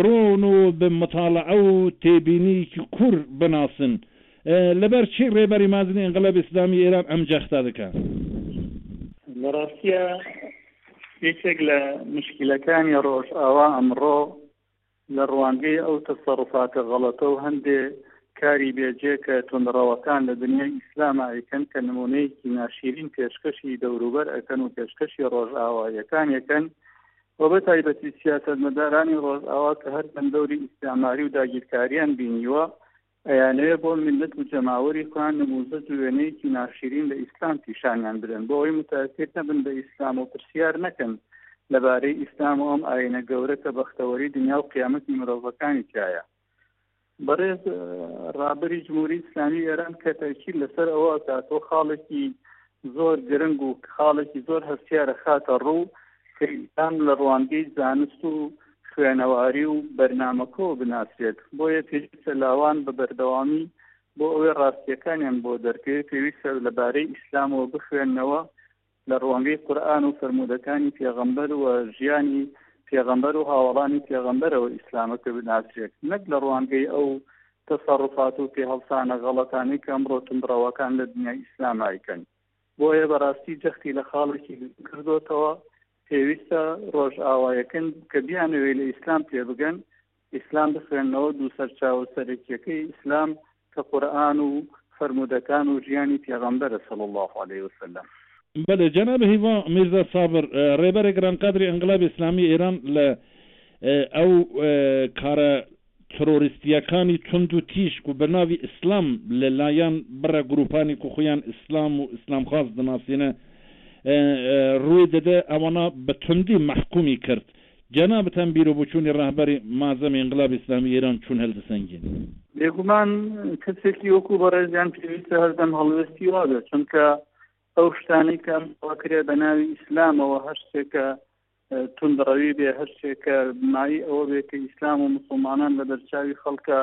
ڕۆن و بە متاڵەعە و تێبینییەکی کور بناسن. لەبەر چی ڕێبەری مەزنی ئینقلابی ئیسلامیی ئێران ئەم جەختە دەکا؟ لە ڕاستیا یەکێک لە موشکیلەکانی ڕۆژئاوا ئەمڕۆ لە ڕوانگەی ئەو تەسەڕوفاتە غەڵەتە و هەندێ کاری بێ جێ کە توندڕەوەکان لە دنیای ئیسلاما ئەیکەن کە نموونەیەکی ناشیرین پێشکەشی دەوروبەر ئەکەن و پێشکەشی ڕۆژئاواییەکان ئەکەن و بە تایبەتی سیاسەتمەدارانی ڕۆژئاوا کە هەر دەم دەوری ئیستعماری و داگیرکاریان بینیوە، ئەیانەوێ بۆ میللەت و جەماوەری خۆیان نمووزەج و وێنەیەکی ناشیرین لە ئیسلام پیشانیان بدەن، بۆ ئەوەی موتاسیر نەبن بە ئیسلام و پرسیار نەکەن لەبارەی ئیسلام و ئەم ئایینە گەورە کە بەختەوەری دنیا و قیامەتی مرۆڤەکانی تیایە. بەڕێز ڕابەری جمهوری ئیسلامی ئێران کە تەرکی لەسەر ئەوە کاتۆ خاڵێکی زۆر گرنگ و خاڵێکی زۆر هەستیارە خاتە ڕوو کە ئیسلام لە ڕوانگەی زانست و خوێنەواری و بەرنمەکۆ بناسرێت بۆیە پێویستە لاوان بە بەردەوامی بۆ ئەوەی ڕاستیەکانیان بۆ دەرکەوێت پێویستە لەبارەی ئیسلامەوە بخوێنەوە لە ڕوانگەی قورئان و فەرموودەکانی پێغەمبەر و ژیانی پێغەمبەر و هاوەڵانی پێغەمبەرەوە ئیسلامەکە بناسرێت نەک لە ڕوانگەی ئەو تەسەڕوفات و پێهەڵسانە غەڵەتانەی کە ئەمڕۆ توندڕەوەکان لە دنیای ئیسلام ئایکەن بۆیە بەڕاستی جەختی لە خاڵێکی کردۆتەوە پێویستە ڕۆژئاوایەکن کە بیانەوێت لە ئیسلام تێبگەن ئیسلام بخوێننەوە دوو سەرچاوە سەرەکیەکەی ئیسلام کە قورئان و فەرموودەکان و ژیانی پێغەمبەرە صلی اللە علیە وسلم. بەلێ جەنابی هیوا میرزا سابر رێبەرێ گران قەدری ئینقلابی ئیسلامی ئێران لە ئەو کارە ترۆریستیەکانی توند و تیژ کو بە ناوی ئیسلام لە لایان بڕە گروپانی کو خویان ئیسلام و ئیسلام خواز دناسینە روی دەدە ئەوانە بە توندی مەحکومی کرد جەنابت هەم بیرو بوچونی ڕەهبەر مازەمی ئینقلاب ئیسلامی ئیران چون هەل دسەنگین؟ بێگومان کەسێکی وەکو بەڕێزیان پێویستە هەردەم هەڵوێستی وا بێت چونکە ئەو شتانەی کە ئەمڕۆ کرێ بە ناوی ئیسلامەوە هەر شتێکە توندڕەوی بێ هەر شتێکە مایی ئەوە بێت کە ئیسلام و مسوڵمانان لە دەرچوی خەڵکە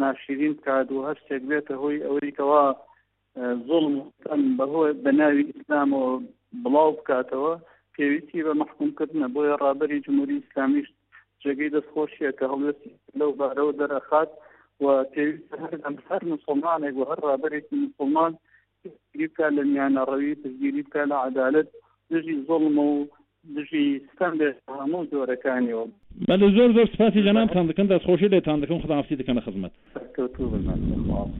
ناشیرین بکات و هەر شتێک بێتە هۆی ئەوەی کەوا زوڵم و ستەم بەهۆی بەناوی ئیسلامەوە بڵاو بکاتەوە پێویستی بە مەحکوم کردنە بۆیە ڕابەری جمهوری ئیسلامیش جێگەی دەست خۆشیە کە هەڵوێستی لەو بارەوە دەرەخات و پێویستە هەر ئەم هەر مسلمانێک و هەر ڕابەرێکی مسلمان پشتگیری بکات لە میانەڕەوی پشتگیری بکات لە عەدالەت دژی زوڵم و دژی ستەم بێت هەموو جۆرەکانیەوە. بەلێ زۆر زۆر سپاسی جەنابتان دەکەم دەستخۆشی لێتان دەکەم خوداحافزی دەکەم لە خزمەت. سەرکەوتوو بن ماشاءاللە.